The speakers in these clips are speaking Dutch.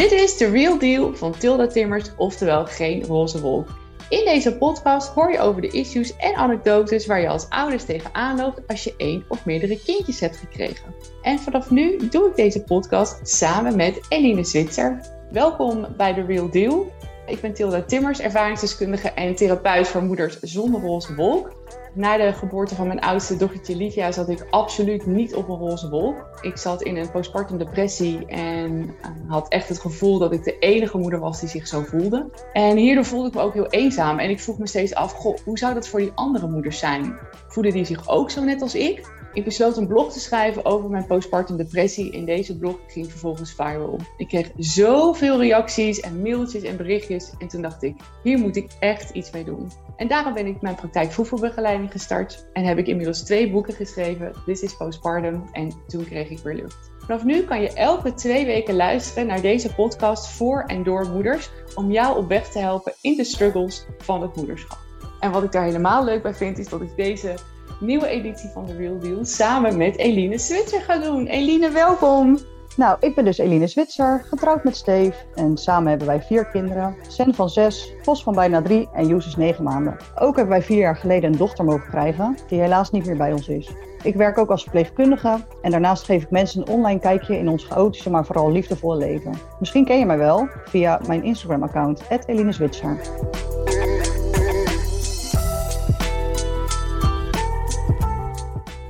Dit is The Real Deal van Tilda Timmers, oftewel geen roze wolk. In deze podcast hoor je over de issues en anekdotes waar je als ouders tegenaan loopt als je één of meerdere kindjes hebt gekregen. En vanaf nu doe ik deze podcast samen met Eline Zwitser. Welkom bij The Real Deal. Ik ben Tilda Timmers, ervaringsdeskundige en therapeut voor moeders zonder roze wolk. Na de geboorte van mijn oudste dochtertje Livia zat ik absoluut niet op een roze wolk. Ik zat in een postpartum depressie en eh, had echt het gevoel dat ik de enige moeder was die zich zo voelde. En hierdoor voelde ik me ook heel eenzaam en ik vroeg me steeds af, goh, hoe zou dat voor die andere moeders zijn? Voelen die zich ook zo net als ik? Ik besloot een blog te schrijven over mijn postpartum depressie. In deze blog ging vervolgens viral. Ik kreeg zoveel reacties en mailtjes en berichtjes. En toen dacht ik, hier moet ik echt iets mee doen. En daarom ben ik mijn praktijk voedselbegeleiding gestart. En heb ik inmiddels twee boeken geschreven. This is Postpartum en toen kreeg ik weer lucht. Vanaf nu kan je elke twee weken luisteren naar deze podcast voor en door moeders. Om jou op weg te helpen in de struggles van het moederschap. En wat ik daar helemaal leuk bij vind, is dat ik deze nieuwe editie van The Real Deal samen met Eline Switzer ga doen. Eline, welkom! Nou, ik ben dus Eline Zwitser, getrouwd met Steve. En samen hebben wij vier kinderen. Sen van zes, Vos van bijna drie en Joes is negen maanden. Ook hebben wij vier jaar geleden een dochter mogen krijgen, die helaas niet meer bij ons is. Ik werk ook als verpleegkundige en daarnaast geef ik mensen een online kijkje in ons chaotische, maar vooral liefdevolle leven. Misschien ken je mij wel via mijn Instagram-account, Eline Zwitser.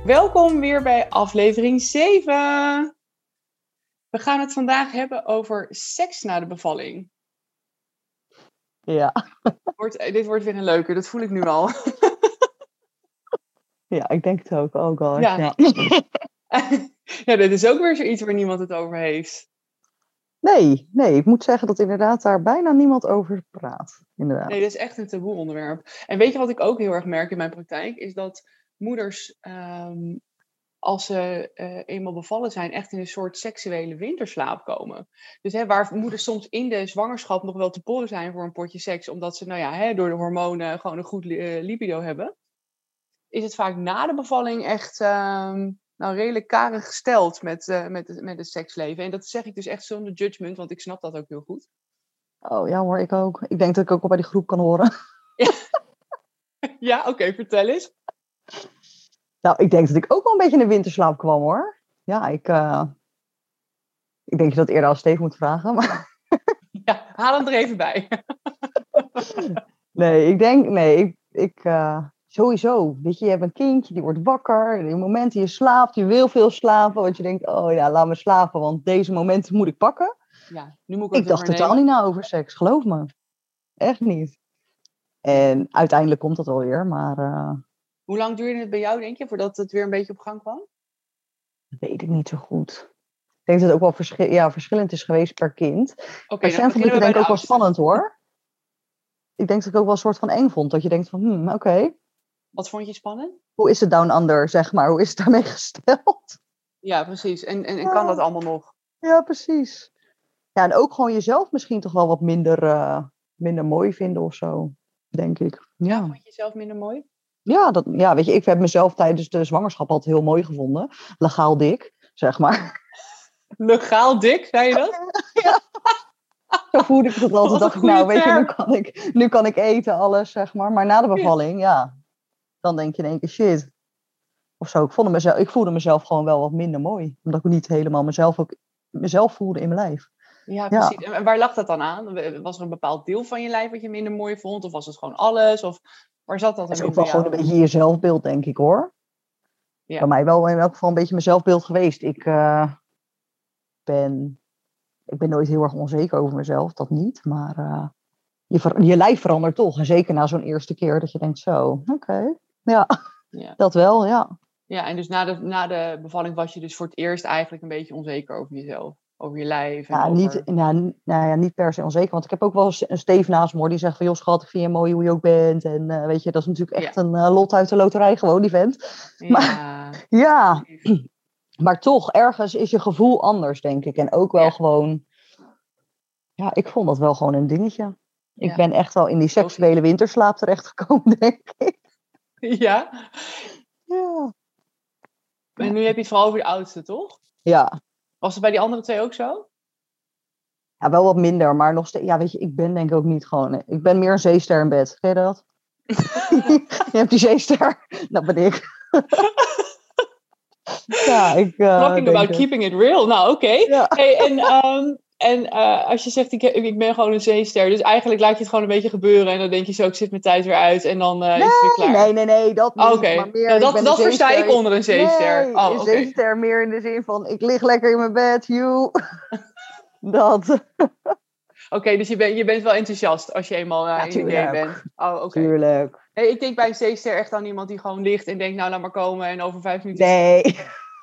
Welkom weer bij aflevering 7. We gaan het vandaag hebben over seks na de bevalling. Ja. Wordt, dit wordt weer een leuke, dat voel ik nu al. Ja, ik denk het ook. God. Ja. Ja. ja, dit is ook weer zoiets waar niemand het over heeft. Nee, nee, ik moet zeggen dat inderdaad daar bijna niemand over praat. Inderdaad. Nee, dat is echt een taboe onderwerp. En weet je wat ik ook heel erg merk in mijn praktijk? Is dat moeders, ehm, als ze eh, eenmaal bevallen zijn, echt in een soort seksuele winterslaap komen. Dus hè, waar moeders soms in de zwangerschap nog wel te porren zijn voor een potje seks, omdat ze nou ja, hè, door de hormonen gewoon een goed eh, libido hebben, is het vaak na de bevalling echt ehm, nou, redelijk karig gesteld met, eh, met, het- met het seksleven. En dat zeg ik dus echt zonder judgment, want ik snap dat ook heel goed. Oh ja hoor, ik ook. Ik denk dat ik ook al bij die groep kan horen. Ja, oké, vertel eens. Nou, ik denk dat ik ook wel een beetje in de winterslaap kwam hoor. Ja, ik, eh, ik denk dat je dat eerder als Steve moet vragen. Maar Ja, haal hem er even bij. nee, ik denk, nee, ik, ik eh, sowieso. Weet je, je hebt een kindje, die wordt wakker. In momenten je slaapt, je wil veel slapen. Want je denkt, oh ja, laat me slapen, want deze momenten moet ik pakken. Ja, nu moet ik Ik dacht totaal niet na over seks, geloof me. Echt niet. En uiteindelijk komt dat wel weer, maar eh, Hoe lang duurde het bij jou, denk je, voordat het weer een beetje op gang kwam? dat weet ik niet zo goed. Ik denk dat het ook wel verschil, ja, verschillend is geweest per kind. Vond ik beginnen het we denk ik ook wel spannend hoor. Ik denk dat ik ook wel een soort van eng vond. Dat je denkt van, hmm, oké. Wat vond je spannend? hoe is het down under, zeg maar? Hoe is het daarmee gesteld? Ja, precies. En, en, en kan dat allemaal nog? Ja, precies. Ja, en ook gewoon jezelf misschien toch wel wat minder, eh, minder mooi vinden of zo, denk ik. Ja. Vond je jezelf minder mooi? Ja, dat, ja, weet je, ik heb mezelf tijdens de zwangerschap altijd heel mooi gevonden. Legaal dik, zeg maar. Legaal dik, zei je dat? Zo voelde ik het altijd. Dacht ik, nou, weet je, nu kan ik, nu kan ik eten, alles, zeg maar. Maar na de bevalling, ja, dan denk je in één keer shit. Of zo. Ik, vond mezelf, ik voelde mezelf gewoon wel wat minder mooi. Omdat ik niet helemaal mezelf, ook, mezelf voelde in mijn lijf. Ja, Ja. precies. En waar lag dat dan aan? Was er een bepaald deel van je lijf wat je minder mooi vond? Of was het gewoon alles? Of waar zat dat Dat is ook wel gewoon een beetje je zelfbeeld, denk ik hoor. Ja. Bij mij wel in elk geval een beetje mijn zelfbeeld geweest. Ik eh, ben, ik ben nooit heel erg onzeker over mezelf, dat niet. Maar eh, je, ver- je lijf verandert toch. En zeker na zo'n eerste keer dat je denkt zo, oké. Ja, Ja. dat wel, ja. Ja, en dus na de, na de bevalling was je dus voor het eerst eigenlijk een beetje onzeker over jezelf. Over je lijf. En Ja, over... niet, nou, nou ja, niet per se onzeker. Want ik heb ook wel eens een Steef naast me die zegt van... joh schat, ik vind je mooi hoe je ook bent. En eh, weet je, dat is natuurlijk echt een eh, lot uit de loterij gewoon, die vent. Ja, Ja, precies. maar toch, ergens is je gevoel anders, denk ik. En ook wel Ja. gewoon... Ja, ik vond dat wel gewoon een dingetje. Ik Ja. ben echt wel in die seksuele winterslaap terechtgekomen, denk ik. ja. Ja. En nu heb je het vooral over de oudste, toch? Ja, Was het bij die andere twee ook zo? Ja, wel wat minder, maar nog steeds. Ja, weet je, ik ben denk ik ook niet gewoon. Ik ben meer een zeester in bed. Ken je dat? je hebt die zeester. Dat ben ik. ja, ik. Uh, Talking about keeping it real. Nou, oké. Hey, en um, en uh, als je zegt, ik, ik ben gewoon een zeester. Dus eigenlijk laat je het gewoon een beetje gebeuren. En dan denk je zo, ik zit mijn tijd weer uit. En dan uh, nee, is het weer klaar. Nee, nee, nee. Dat niet. Oké, nou, dat, dat versta ik onder een zeester. Nee, oh, een okay. zeester meer in de zin van, ik lig lekker in mijn bed, you. dat. Oké, dus je, ben, je bent wel enthousiast als je eenmaal uh, ja, in de game bent. Oh, oké. Tuurlijk. Nee, ik denk bij een zeester echt aan iemand die gewoon ligt en denkt, nou laat maar komen. En over vijf minuten... Nee.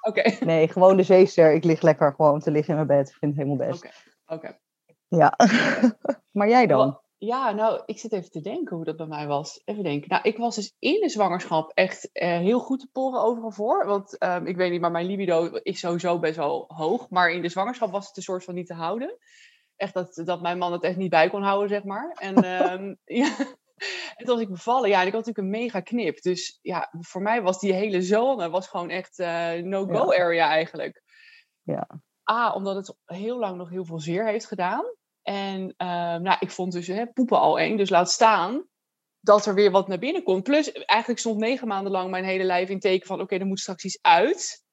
Oké. Nee, gewoon de zeester. Ik lig lekker gewoon te liggen in mijn bed. Ik vind het helemaal best. Oké. Ja. maar jij dan? Ja, nou, ik zit even te denken hoe dat bij mij was. Even denken. Nou, ik was dus in de zwangerschap echt uh, heel goed te poren overal voor. Want um, ik weet niet, maar mijn libido is sowieso best wel hoog. Maar in de zwangerschap was het een soort van niet te houden. Echt dat, dat mijn man het echt niet bij kon houden, zeg maar. En um, ja, en toen was ik bevallen. Ja, en ik had natuurlijk een mega knip. Dus ja, voor mij was die hele zone was gewoon echt uh, no-go ja. area eigenlijk. Ja. A, omdat het heel lang nog heel veel zeer heeft gedaan. En uh, nou, ik vond dus hè, poepen al eng, dus laat staan dat er weer wat naar binnen komt. Plus, eigenlijk stond negen maanden lang mijn hele lijf in teken van... oké, okay, er moet straks iets uit.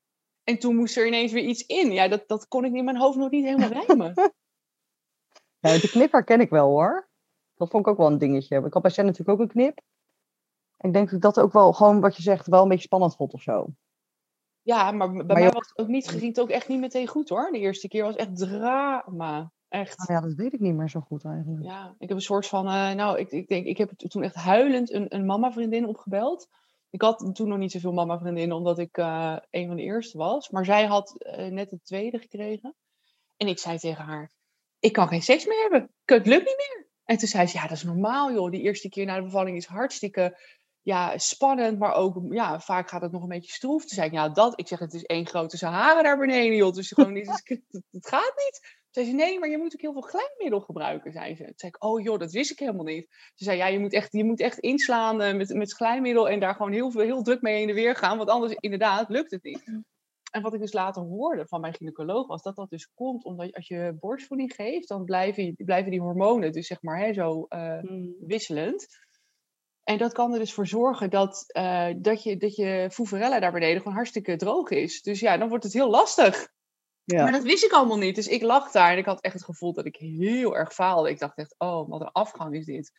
En toen moest er ineens weer iets in. Ja, dat, dat kon ik in mijn hoofd nog niet helemaal rijmen. de knip herken ik wel, hoor. Dat vond ik ook wel een dingetje. Ik had bij Jen natuurlijk ook een knip. Ik denk dat ik dat ook wel, gewoon wat je zegt, wel een beetje spannend vond of zo. Ja, maar bij maar mij was het ook niet, ging het ook echt niet meteen goed hoor. De eerste keer was echt drama. Echt. Nou ja, dat weet ik niet meer zo goed eigenlijk. Ja, ik heb een soort van, uh, nou, ik, ik denk, ik heb toen echt huilend een, een mama-vriendin opgebeld. Ik had toen nog niet zoveel mama-vriendinnen, omdat ik uh, een van de eerste was. Maar zij had uh, net de tweede gekregen. En ik zei tegen haar, ik kan geen seks meer hebben. Het lukt niet meer. En toen zei ze, ja, dat is normaal joh. Die eerste keer na de bevalling is hartstikke ja, spannend, maar ook ja, vaak gaat het nog een beetje stroef. Toen zei ik, ja, dat, ik zeg, het is één grote Sahara daar beneden, joh. Dus gewoon, het, het gaat niet. Toen zei ze, nee, maar je moet ook heel veel glijmiddel gebruiken, zei ze. Toen zei ik, oh joh, dat wist ik helemaal niet. Ze zei, ja, je moet echt, je moet echt inslaan uh, met, met glijmiddel en daar gewoon heel, veel, heel druk mee in de weer gaan, want anders inderdaad lukt het niet. En wat ik dus later hoorde van mijn gynaecoloog was dat dat dus komt omdat als je borstvoeding geeft, dan blijven, blijven die hormonen dus zeg maar hè, zo uh, hmm. wisselend. En dat kan er dus voor zorgen dat, uh, dat, je, dat je foeverella daar beneden gewoon hartstikke droog is. Dus ja, dan wordt het heel lastig. Ja. Maar dat wist ik allemaal niet. Dus ik lag daar en ik had echt het gevoel dat ik heel erg faalde. Ik dacht echt, oh, wat een afgang is dit.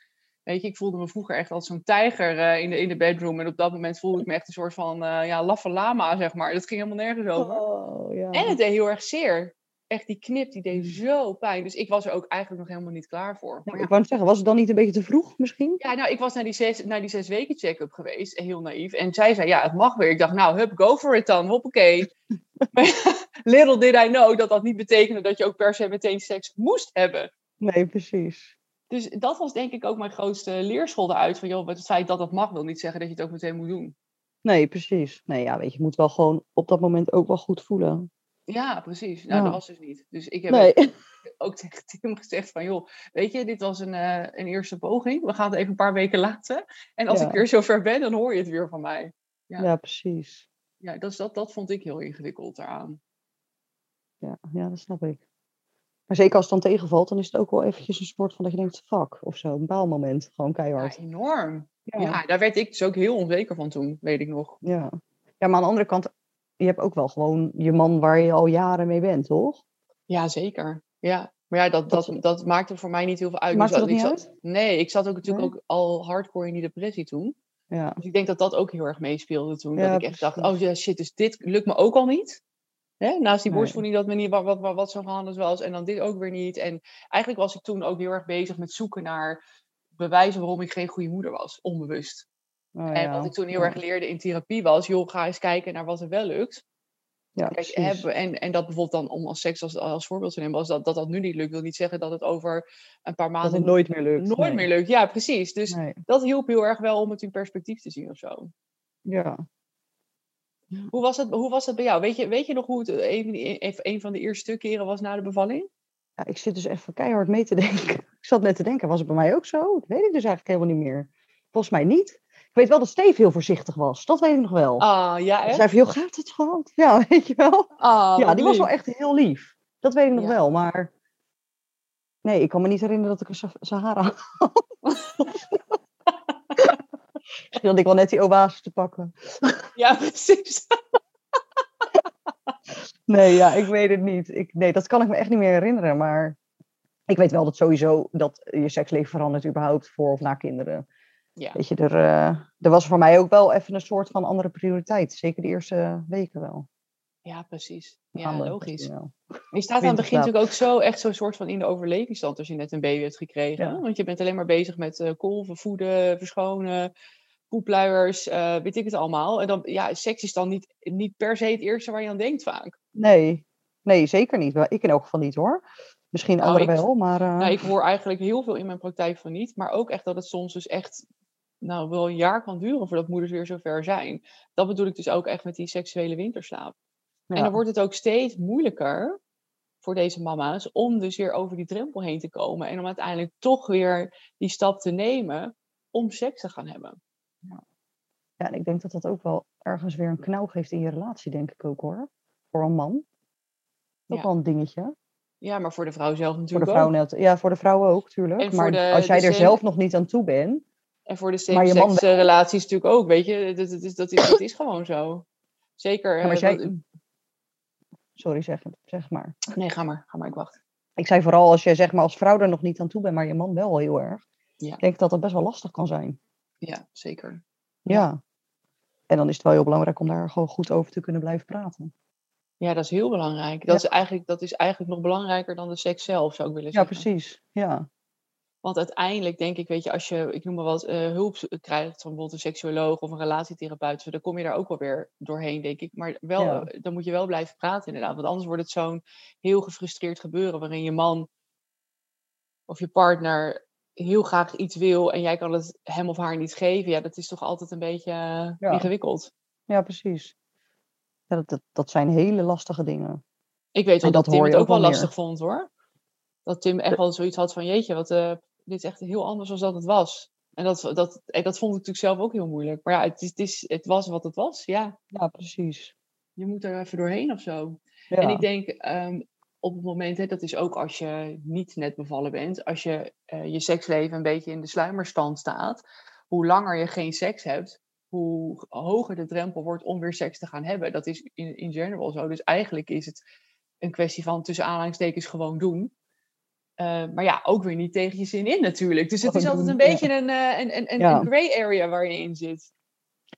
Weet je, ik voelde me vroeger echt als zo'n tijger uh, in, de, in de bedroom. En op dat moment voelde ik me echt een soort van uh, ja, laffe lama, zeg maar. Dat ging helemaal nergens over. Oh, ja. En het deed heel erg zeer echt die knip, die deed zo pijn. Dus ik was er ook eigenlijk nog helemaal niet klaar voor. Ja, Ik wou zeggen, was het dan niet een beetje te vroeg misschien? Ja, nou, ik was naar die zes, naar die zes weken check-up geweest, heel naïef. En zij zei, ja, het mag weer. Ik dacht, nou, hup, go for it dan, hoppakee. Little did I know dat dat niet betekende dat je ook per se meteen seks moest hebben. Nee, precies. Dus dat was denk ik ook mijn grootste leerschool eruit. Van joh, het feit dat dat mag wil niet zeggen dat je het ook meteen moet doen. Nee, precies. Nee, ja, weet je, je moet wel gewoon op dat moment ook wel goed voelen. Ja, precies. Nou, ja. dat was dus niet. Dus ik heb nee. ook tegen Tim gezegd van, joh, weet je, dit was een, uh, een eerste poging. We gaan het even een paar weken laten. En als ja. ik weer zover ben, dan hoor je het weer van mij. Ja, ja precies. Ja, dat, dat, dat vond ik heel ingewikkeld daaraan. Ja, ja, dat snap ik. Maar zeker als het dan tegenvalt, dan is het ook wel eventjes een soort van dat je denkt, fuck, of zo. Een baalmoment, gewoon keihard. Ja, enorm. Ja. ja, daar werd ik dus ook heel onzeker van toen, weet ik nog. Ja, ja maar aan de andere kant, je hebt ook wel gewoon je man waar je al jaren mee bent, toch? Ja, zeker. Ja. Maar ja, dat, dat, dat maakte voor mij niet heel veel uit. Maakte dat ik niet zat, uit? Nee, ik zat ook natuurlijk nee? ook al hardcore in die depressie toen. Ja. Dus ik denk dat dat ook heel erg meespeelde toen. Ja, dat ik echt dacht, oh ja, shit, dus dit lukt me ook al niet. Hè? Naast die borstvoeding dat me niet wat, wat, wat, wat zo gehandeld was. En dan dit ook weer niet. En eigenlijk was ik toen ook heel erg bezig met zoeken naar bewijzen waarom ik geen goede moeder was. Onbewust. Oh, en wat ik toen heel erg leerde in therapie was, joh, ga eens kijken naar wat er wel lukt. Ja, Kijk, hebben, en, en dat bijvoorbeeld dan, om als seks als, als voorbeeld te nemen, als dat, dat dat nu niet lukt, wil niet zeggen dat het over een paar maanden dat het nooit meer lukt. Nooit nee. meer lukt, ja, precies. Dus Nee. dat hielp heel erg wel om het in perspectief te zien of zo. Ja. Hoe was het, hoe was het bij jou? Weet je, weet je nog hoe het een van de eerste keren was na de bevalling? ja, ik zit dus even keihard mee te denken. Ik zat net te denken, was het bij mij ook zo? Dat weet ik dus eigenlijk helemaal niet meer. Volgens mij niet. Ik weet wel dat Steve heel voorzichtig was. Dat weet ik nog wel. Ah, ja, echt? zei van, joh, gaat het gewoon? Ja, weet je wel. Ah, ja, die was wel echt heel lief. Dat weet ik nog Ja. wel, maar Nee, ik kan me niet herinneren dat ik een Sahara had. Misschien had ik wel net die oase te pakken. Ja, precies. nee, ja, ik weet het niet. Ik, nee, dat kan ik me echt niet meer herinneren. Maar ik weet wel dat sowieso dat je seksleven verandert überhaupt voor of na kinderen. Ja. Weet je, er, uh, er was voor mij ook wel even een soort van andere prioriteit. Zeker de eerste weken wel. Ja, precies. Ja, logisch. Je staat aan het begin natuurlijk ook zo echt zo'n soort van in de overlevingsstand als je net een baby hebt gekregen. Want je bent alleen maar bezig met uh, kolven, voeden, verschonen, poepluiers, uh, weet ik het allemaal. En dan, ja, seks is dan niet, niet per se het eerste waar je aan denkt vaak. Nee, nee zeker niet. Ik in elk geval niet hoor. Misschien nou, anderen wel, maar... Uh... Nou, ik hoor eigenlijk heel veel in mijn praktijk van niet. Maar ook echt dat het soms dus echt nou, wel een jaar kan duren voordat moeders weer zover zijn. Dat bedoel ik dus ook echt met die seksuele winterslaap. En dan wordt het ook steeds moeilijker voor deze mama's om dus weer over die drempel heen te komen. En om uiteindelijk toch weer die stap te nemen om seks te gaan hebben. Ja, ja en ik denk dat dat ook wel ergens weer een knauw geeft in je relatie, denk ik ook hoor. Voor een man. Ook wel een dingetje. Ja, maar voor de vrouw zelf natuurlijk voor de vrouw Net, ja, voor de vrouw ook, tuurlijk. Maar als jij er zelf nog niet aan toe bent... En voor de same relaties natuurlijk ook, weet je. Dat, dat, is, dat, is, dat is gewoon zo. Zeker. Ja, maar jij... Sorry, zeg, zeg maar. Nee, ga maar. Ga maar, ik wacht. Ik zei vooral als jij zeg maar als vrouw er nog niet aan toe bent, maar je man wel heel erg. Ja. Ik denk dat dat best wel lastig kan zijn. Ja, zeker. Ja. En dan is het wel heel belangrijk om daar gewoon goed over te kunnen blijven praten. Ja, dat is heel belangrijk. Dat, is, eigenlijk, dat is eigenlijk nog belangrijker dan de seks zelf, zou ik willen zeggen. Ja, precies. Ja. Want uiteindelijk denk ik, weet je, als je, ik noem maar wat, uh, hulp krijgt van bijvoorbeeld een seksuoloog of een relatietherapeut, dan kom je daar ook wel weer doorheen, denk ik. Maar wel, eh, dan moet je wel blijven praten, inderdaad. Want anders wordt het zo'n heel gefrustreerd gebeuren, waarin je man of je partner heel graag iets wil en jij kan het hem of haar niet geven. Ja, dat is toch altijd een beetje uh, ingewikkeld. Ja, precies. Ja, dat, dat, dat, zijn hele lastige dingen. Ik weet wel dat, dat Tim het ook wel lastig vond hoor. Dat Tim echt wel zoiets had van jeetje, wat, uh, dit is echt heel anders dan dat het was. En dat, dat, en dat vond ik natuurlijk zelf ook heel moeilijk. Maar ja, het, is, het, is, het was wat het was, ja. Ja, precies. Je moet er even doorheen of zo. En ik denk, ehm, op het moment, hè, dat is ook als je niet net bevallen bent, als je uh, je seksleven een beetje in de sluimerstand staat, hoe langer je geen seks hebt, hoe hoger de drempel wordt om weer seks te gaan hebben. Dat is in, in general zo. Dus eigenlijk is het een kwestie van tussen aanhalingstekens gewoon doen. Uh, maar ja, ook weer niet tegen je zin in natuurlijk. Dus het is altijd een beetje een, uh, een, een, een, een gray area waar je in zit.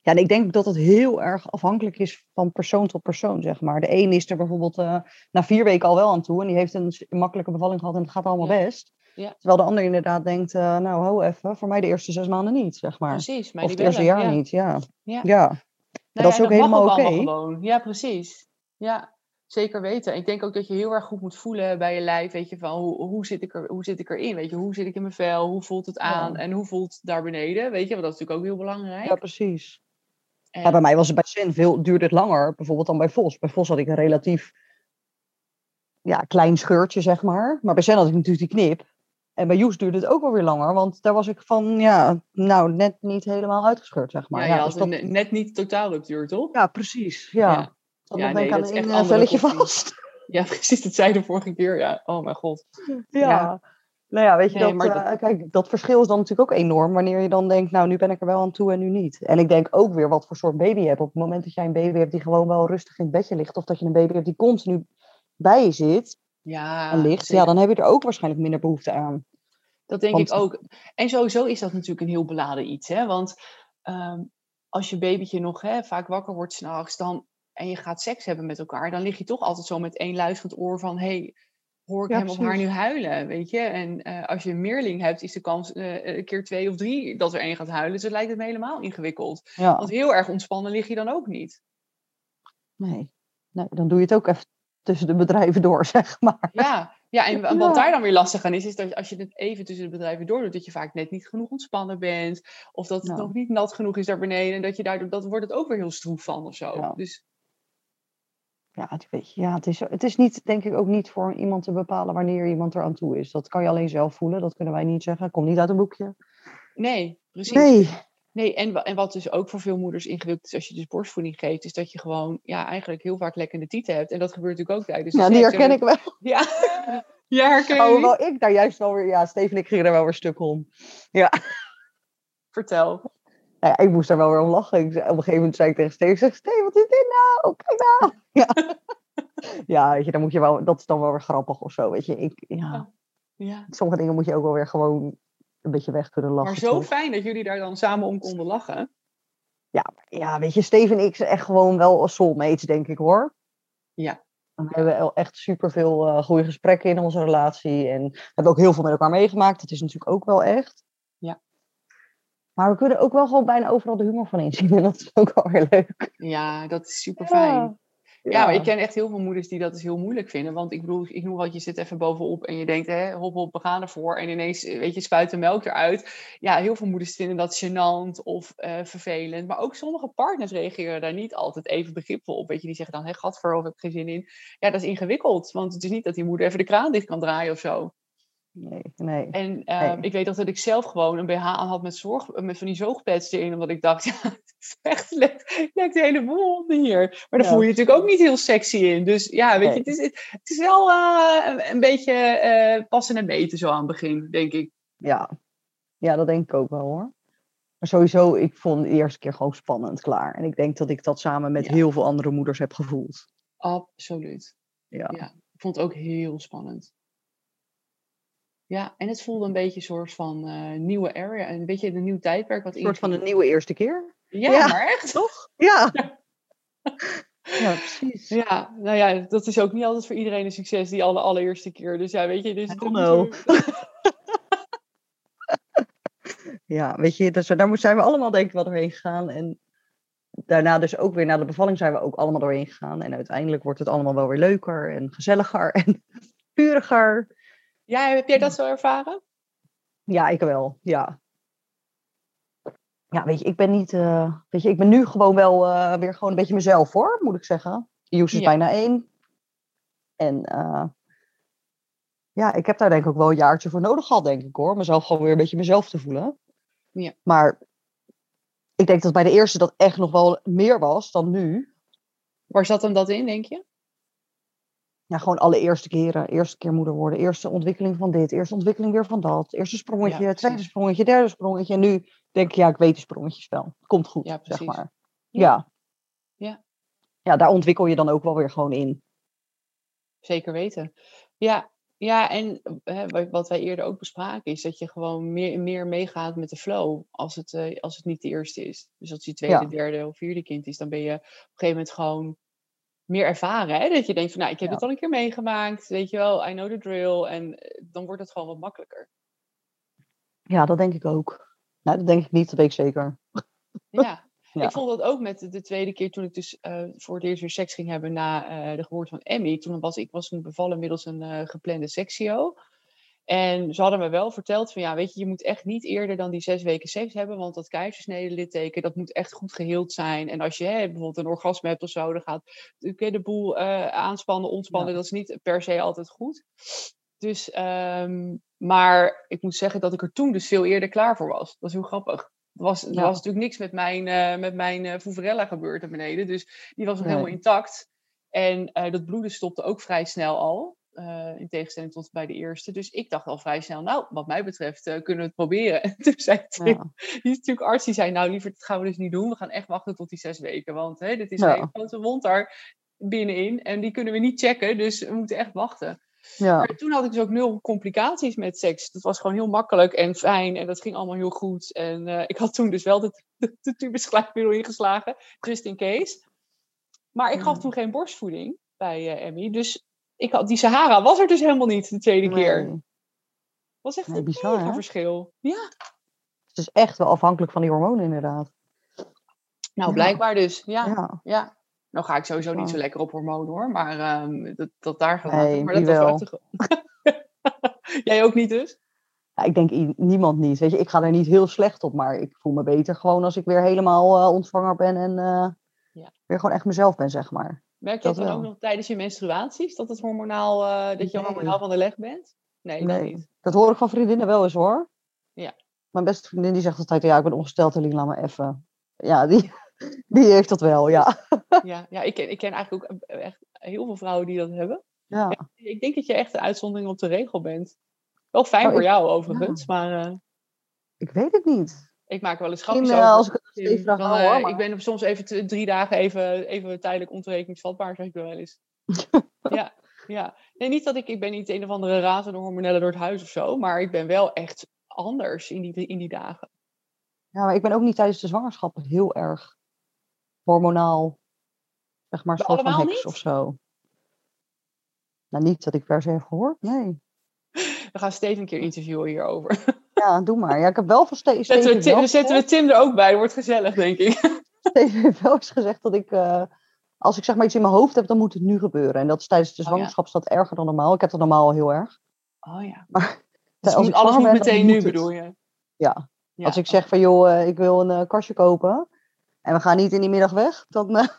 Ja, en ik denk dat het heel erg afhankelijk is van persoon tot persoon, zeg maar. De een is er bijvoorbeeld uh, na vier weken al wel aan toe en die heeft een makkelijke bevalling gehad en het gaat allemaal best. Ja. Terwijl de ander inderdaad denkt, uh, nou, hou even, voor mij de eerste zes maanden niet, zeg maar. Precies. of het eerste jaar niet, ja. Ja. ja. Nou, dat is ook helemaal oké. Okay. Ja, precies. Ja, zeker weten. Ik denk ook dat je heel erg goed moet voelen bij je lijf, weet je, van hoe, hoe, zit, ik er, hoe zit ik erin, weet je, hoe zit ik in mijn vel, hoe voelt het aan en hoe voelt het daar beneden, weet je, want dat is natuurlijk ook heel belangrijk. Ja, precies. Ja, bij mij was het bij Sen veel, duurde het langer, bijvoorbeeld dan bij Vos. Bij Vos had ik een relatief ja, klein scheurtje, zeg maar. Maar bij Sen had ik natuurlijk die knip. En bij Joes duurde het ook wel weer langer, want daar was ik van, ja, nou, net niet helemaal uitgescheurd, zeg maar. Ja, dus net niet totaal ruptuur, toch? Ja, precies, ja. ja. Dan ja, denk ik aan een eh, velletje vast. Ja, precies, dat zei de vorige keer, ja. Oh mijn god. Ja. Nou ja, weet je, dat, uh, kijk, dat verschil is dan natuurlijk ook enorm wanneer je dan denkt, nou, nu ben ik er wel aan toe en nu niet. En ik denk ook weer wat voor soort baby je hebt. Op het moment dat jij een baby hebt die gewoon wel rustig in het bedje ligt, of dat je een baby hebt die continu bij je zit ja, en ligt, ja, dan heb je er ook waarschijnlijk minder behoefte aan. Dat denk ik ook. En sowieso is dat natuurlijk een heel beladen iets, hè? Want ehm, als je babytje nog hè, vaak wakker wordt s'nachts, dan en je gaat seks hebben met elkaar, dan lig je toch altijd zo met één luisterend oor van, hey, hoor ik hem of haar nu huilen, weet je? En uh, als je een meerling hebt, is de kans uh, een keer twee of drie dat er één gaat huilen. Dus het lijkt het me helemaal ingewikkeld. Want heel erg ontspannen lig je dan ook niet. Nee. nee, dan doe je het ook even tussen de bedrijven door, zeg maar. Ja, ja en wat daar dan weer lastig aan is, is dat als je het even tussen de bedrijven door doet, dat je vaak net niet genoeg ontspannen bent. Of dat het nog niet nat genoeg is daar beneden. En dat je daardoor, dat wordt het ook weer heel stroef van of zo. Dus ja, het, weet je, ja het, is, het is niet, denk ik, ook niet voor iemand te bepalen wanneer iemand er aan toe is. Dat kan je alleen zelf voelen, dat kunnen wij niet zeggen. Komt niet uit een boekje. Nee, precies. Nee, Nee, en, en wat dus ook voor veel moeders ingewikkeld is als je dus borstvoeding geeft, is dat je gewoon ja, eigenlijk heel vaak lekkende tieten hebt. En dat gebeurt natuurlijk ook tijdens de Ja, die herken ik wel. Ja, ja herken je Oh, wel ik daar juist wel weer. Ja, Steven en ik gingen er wel weer stuk om. Ja. Vertel. Nou ja, ik moest daar wel weer om lachen. Ik op een gegeven moment zei ik tegen Steven, ik zeg, Steven, wat is dit nou? Kijk nou. Ja. ja, weet je, dan moet je wel, dat is dan wel weer grappig of zo, weet je. Ik, ja, Ja. sommige dingen moet je ook wel weer gewoon een beetje weg kunnen lachen. Maar zo toch? fijn dat jullie daar dan samen om konden lachen. Ja, weet je, Steven en ik zijn echt gewoon wel soulmates, denk ik hoor. Ja. We hebben echt superveel eh goede gesprekken in onze relatie. En we hebben ook heel veel met elkaar meegemaakt. Dat is natuurlijk ook wel echt. Ja. Maar we kunnen ook wel gewoon bijna overal de humor van inzien. En dat is ook wel weer leuk. Ja, dat is super fijn. Ja. Ja, maar ik ken echt heel veel moeders die dat dus heel moeilijk vinden. Want ik bedoel, ik noem wat, je zit even bovenop en je denkt, hè, hop, hop, we gaan ervoor. En ineens, eh, weet je, spuit de melk eruit. Ja, heel veel moeders vinden dat gênant of eh, vervelend. Maar ook sommige partners reageren daar niet altijd even begripvol op. Weet je, die zeggen dan, hé, gadver, of heb ik geen zin in. Ja, dat is ingewikkeld. Want het is niet dat die moeder even de kraan dicht kan draaien of zo. Nee, nee. En eh, Nee. ik weet dat ik zelf gewoon een BH aan had met, zorg, met van die zoogpads erin. Omdat ik dacht, ja, het is echt lekt, lekt de hele boel hier. Maar daar Ja. voel je je natuurlijk ook niet heel sexy in. Dus ja, weet Nee. je, het is, het is wel eh, een, een beetje eh, passen en meten zo aan het begin, denk ik. Ja. ja, dat denk ik ook wel hoor. Maar sowieso, ik vond de eerste keer gewoon spannend klaar. En ik denk dat ik dat samen met Ja. heel veel andere moeders heb gevoeld. Absoluut. Ja. Ja, ik vond het ook heel spannend. Ja, en het voelde een beetje een soort van eh, nieuwe area, een beetje een nieuw tijdperk. Wat Een soort van een nieuwe eerste keer. Ja, Ja. maar echt, toch? Ja. Ja, precies. Ja, nou ja, dat is ook niet altijd voor iedereen een succes, die alle allereerste keer. Dus ja, weet je, dus Ja, weet je, dus daar zijn we allemaal denk ik wel doorheen gegaan. En daarna dus ook weer na de bevalling zijn we ook allemaal doorheen gegaan. En uiteindelijk wordt het allemaal wel weer leuker en gezelliger en puriger. Ja, heb jij dat zo ervaren? Ja, ik wel, ja. Ja, weet je, ik ben niet, eh, weet je, ik ben nu gewoon wel eh, weer gewoon een beetje mezelf hoor, moet ik zeggen. Joes is Ja. bijna één. En eh, ja, ik heb daar denk ik ook wel een jaartje voor nodig gehad, denk ik hoor. Mezelf gewoon weer een beetje mezelf te voelen. Ja. Maar ik denk dat bij de eerste dat echt nog wel meer was dan nu. Waar zat hem dat in, denk je? Ja, gewoon alle eerste keren. Eerste keer moeder worden. Eerste ontwikkeling van dit. Eerste ontwikkeling weer van dat. Eerste sprongetje, Ja, tweede sprongetje, derde sprongetje. En nu denk ik, ja, ik weet die sprongetjes wel. Komt goed, Ja, zeg precies. maar. Ja. Ja. Ja. Daar ontwikkel je dan ook wel weer gewoon in. Zeker weten. Ja, ja en hè, wa- wat wij eerder ook bespraken is dat je gewoon meer, meer meegaat met de flow als het, eh, als het niet de eerste is. Dus als je tweede, Ja. derde of vierde kind is, dan ben je op een gegeven moment gewoon meer ervaren. Hè? Dat je denkt van, nou, ik heb Ja. het al een keer meegemaakt, weet je wel, I know the drill. En eh, dan wordt het gewoon wat makkelijker. Ja, dat denk ik ook. Nou, dat denk ik niet, dat weet ik zeker. Ja. Ja. Ik vond dat ook met de, de tweede keer toen ik dus eh, voor het eerst weer seks ging hebben na eh, de geboorte van Emmy. Toen was ik was toen bevallen middels een eh, geplande seksio. En ze hadden me wel verteld van ja, weet je, je moet echt niet eerder dan die zes weken seks hebben, want dat keizersnede litteken, dat moet echt goed geheeld zijn. En als je hè, bijvoorbeeld een orgasme hebt of zo, dan gaat de, de boel eh, aanspannen, ontspannen, Ja. dat is niet per se altijd goed. Dus, ehm, maar ik moet zeggen dat ik er toen dus veel eerder klaar voor was. Dat is heel grappig. Er was, er Ja. was natuurlijk niks met mijn, eh met mijn eh gebeurd naar beneden. Dus die was nog Nee. helemaal intact. En dat bloeden stopte ook vrij snel al. Eh, in tegenstelling tot bij de eerste. Dus ik dacht al vrij snel, nou, wat mij betreft eh, kunnen we het proberen. En toen zei Tim, Ja. die is natuurlijk arts, die zei, nou liever, dat gaan we dus niet doen. We gaan echt wachten tot die zes weken. Want hè, dit is Ja. een grote wond daar binnenin. En die kunnen we niet checken, dus we moeten echt wachten. Ja. Maar toen had ik dus ook nul complicaties met seks. Dat was gewoon heel makkelijk en fijn en dat ging allemaal heel goed. En eh, ik had toen dus wel de, de, de ingeslagen, just in case. Maar ik gaf Ja. toen geen borstvoeding bij Emmy. Dus ik had, die Sahara was er dus helemaal niet de tweede keer. Nee. was echt Nee, een bizar, hè? verschil. Ja, Het is echt wel afhankelijk van die hormonen inderdaad. nou blijkbaar dus. Ja, ja. Ja. Nou ga ik sowieso niet zo lekker op hormonen hoor. Maar ehm, dat, dat daar gelaten. Nee, maar dat was wel Jij ook niet dus? Ja, ik denk niemand niet. Weet je, ik ga er niet heel slecht op, maar ik voel me beter gewoon als ik weer helemaal eh, ontvanger ben en eh, Ja. weer gewoon echt mezelf ben, zeg maar. Merk je Dat dan ook nog tijdens je menstruaties? Dat, het hormonaal, eh, dat je Nee. hormonaal van de leg bent? Nee, dat niet. Dat hoor ik van vriendinnen wel eens hoor. Ja. Mijn beste vriendin die zegt altijd, ja, ik ben ongesteld, Eline, laat me even. Ja, die, die heeft dat wel, ja. Ja, ja ik, ken, ik ken eigenlijk ook eh, echt heel veel vrouwen die dat hebben. ja. Ik denk dat je echt een uitzondering op de regel bent. Wel fijn Oh, voor ik- jou overigens, maar eh, Ik weet het niet. Ik maak wel eens grapjes over. als ik Tim. Vraag, Dan, wel, eh, hoor, maar- Ik ben soms even drie dagen even, even tijdelijk ontoerekeningsvatbaar, zeg ik wel eens. ja, ja. Nee, niet dat ik, ik ben niet een of andere razende hormonellen door het huis of zo, maar ik ben wel echt anders in die, in die dagen. Ja, maar ik ben ook niet tijdens de zwangerschap heel erg hormonaal, zeg maar, soort van allemaal heks niet? of zo. Nou, niet dat ik per se heb gehoord, nee. We gaan Steven een keer interviewen hierover. Ja, doe maar. Ja, ik heb wel van Ste Zetten we, Tim, dan zetten we Tim er ook bij, dat wordt gezellig, denk ik. Steven heeft wel eens gezegd dat ik, eh, als ik zeg maar iets in mijn hoofd heb, dan moet het nu gebeuren. En dat is tijdens de Oh, ja. zwangerschap dat erger dan normaal. Ik heb dat normaal al heel erg. Oh ja. Maar Dus als moet- alles moet ben, meteen nu, moet bedoel je? Ja. Ja. Als ik zeg van, joh, eh, ik wil een eh, kastje kopen en we gaan niet in die middag weg, dan,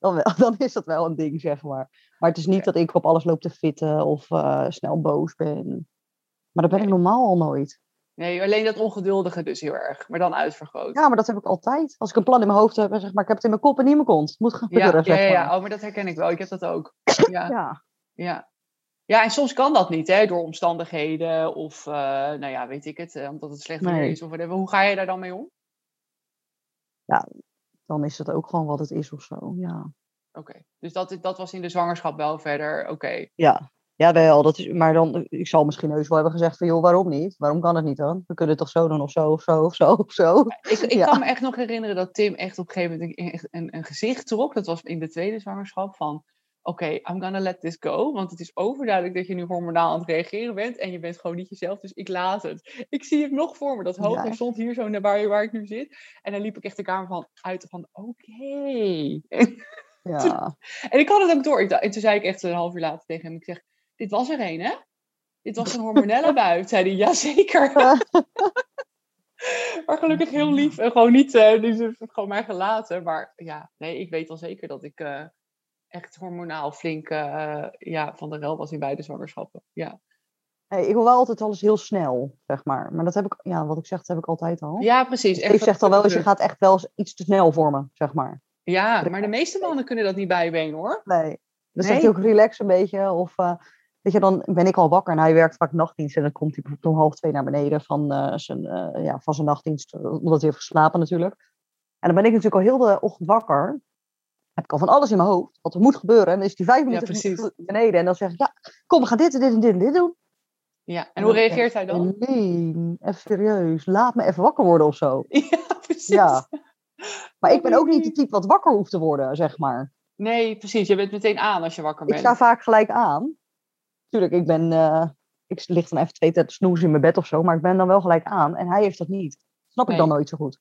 dan, dan is dat wel een ding, zeg maar. Maar het is niet dat ik op alles loop te fitten of eh, snel boos ben. Maar dat ben ik normaal al nooit. Nee, alleen dat ongeduldige dus heel erg, maar dan uitvergroot. Ja, maar dat heb ik altijd. Als ik een plan in mijn hoofd heb zeg maar, ik heb het in mijn kop en niet in mijn kont. Het moet ja, gebeuren, ja, zeg ja, maar. ja. Oh, maar dat herken ik wel. Ik heb dat ook. Ja, Ja. ja. Ja, en soms kan dat niet, hè, door omstandigheden of, eh, nou ja, weet ik het, eh, omdat het slecht weer Nee. is of whatever. Hoe ga je daar dan mee om? Dan is het ook gewoon wat het is of zo, ja. Oké, dus dat, dat was in de zwangerschap wel verder, oké. Ja, ja wel. Dat is, maar dan, ik zal misschien heus wel hebben gezegd van, joh, waarom niet? Waarom kan het niet dan? We kunnen het toch zo doen of zo of zo of zo of zo. Ik, ik Ja. kan me echt nog herinneren dat Tim echt op een gegeven moment een, een gezicht trok. Dat was in de tweede zwangerschap van... Oké, I'm gonna let this go. Want het is overduidelijk dat je nu hormonaal aan het reageren bent. En je bent gewoon niet jezelf, dus ik laat het. Ik zie het nog voor me. Dat hoofd Ja. stond hier zo naar waar, waar ik nu zit. En dan liep ik echt de kamer van, uit van... Oké. Ja, En ik had het ook door. Ik En toen zei ik echt een half uur later tegen hem. Ik zeg, dit was er een, hè? Dit was een hormonelle bui. Zei hij, jazeker. maar gelukkig heel lief. En gewoon niet, die ze gewoon mij gelaten. Maar ja, nee, ik weet wel zeker dat ik eh, echt hormonaal flink eh, ja, van de rel was in beide zwangerschappen. Ja, Hey, ik wil wel altijd alles heel snel, zeg maar. Maar dat heb ik, ja, wat ik zeg, dat heb ik altijd al. ja precies. Steve echt zegt al wel eens, je gaat echt wel eens iets te snel voor me, zeg maar. Ja, maar de meeste mannen kunnen dat niet bijbenen hoor. Nee. Dan zegt hij ook relax een beetje. Of eh, weet je, dan ben ik al wakker en hij werkt vaak nachtdienst. En dan komt hij bijvoorbeeld om half twee naar beneden van, eh, zijn, ja, van zijn nachtdienst. Omdat hij heeft geslapen natuurlijk. En dan ben ik natuurlijk al heel de ochtend wakker. Heb ik al van alles in mijn hoofd. Wat er moet gebeuren. En dan is die vijf minuten beneden. En dan zeg ik, ja, kom, we gaan dit en dit en dit en dit doen. Ja, en hoe reageert hij dan? Nee, even serieus. Laat me even wakker worden of zo. Ja, precies. Ja. Maar ik ben ook niet de type wat wakker hoeft te worden, zeg maar. Nee, precies. Je bent meteen aan als je wakker Ik bent. sta vaak gelijk aan. Tuurlijk, ik ben... eh, ik lig dan even twee tijd snoezen in mijn bed of zo. Maar ik ben dan wel gelijk aan. En hij heeft dat niet. Snap ik dan nooit zo goed.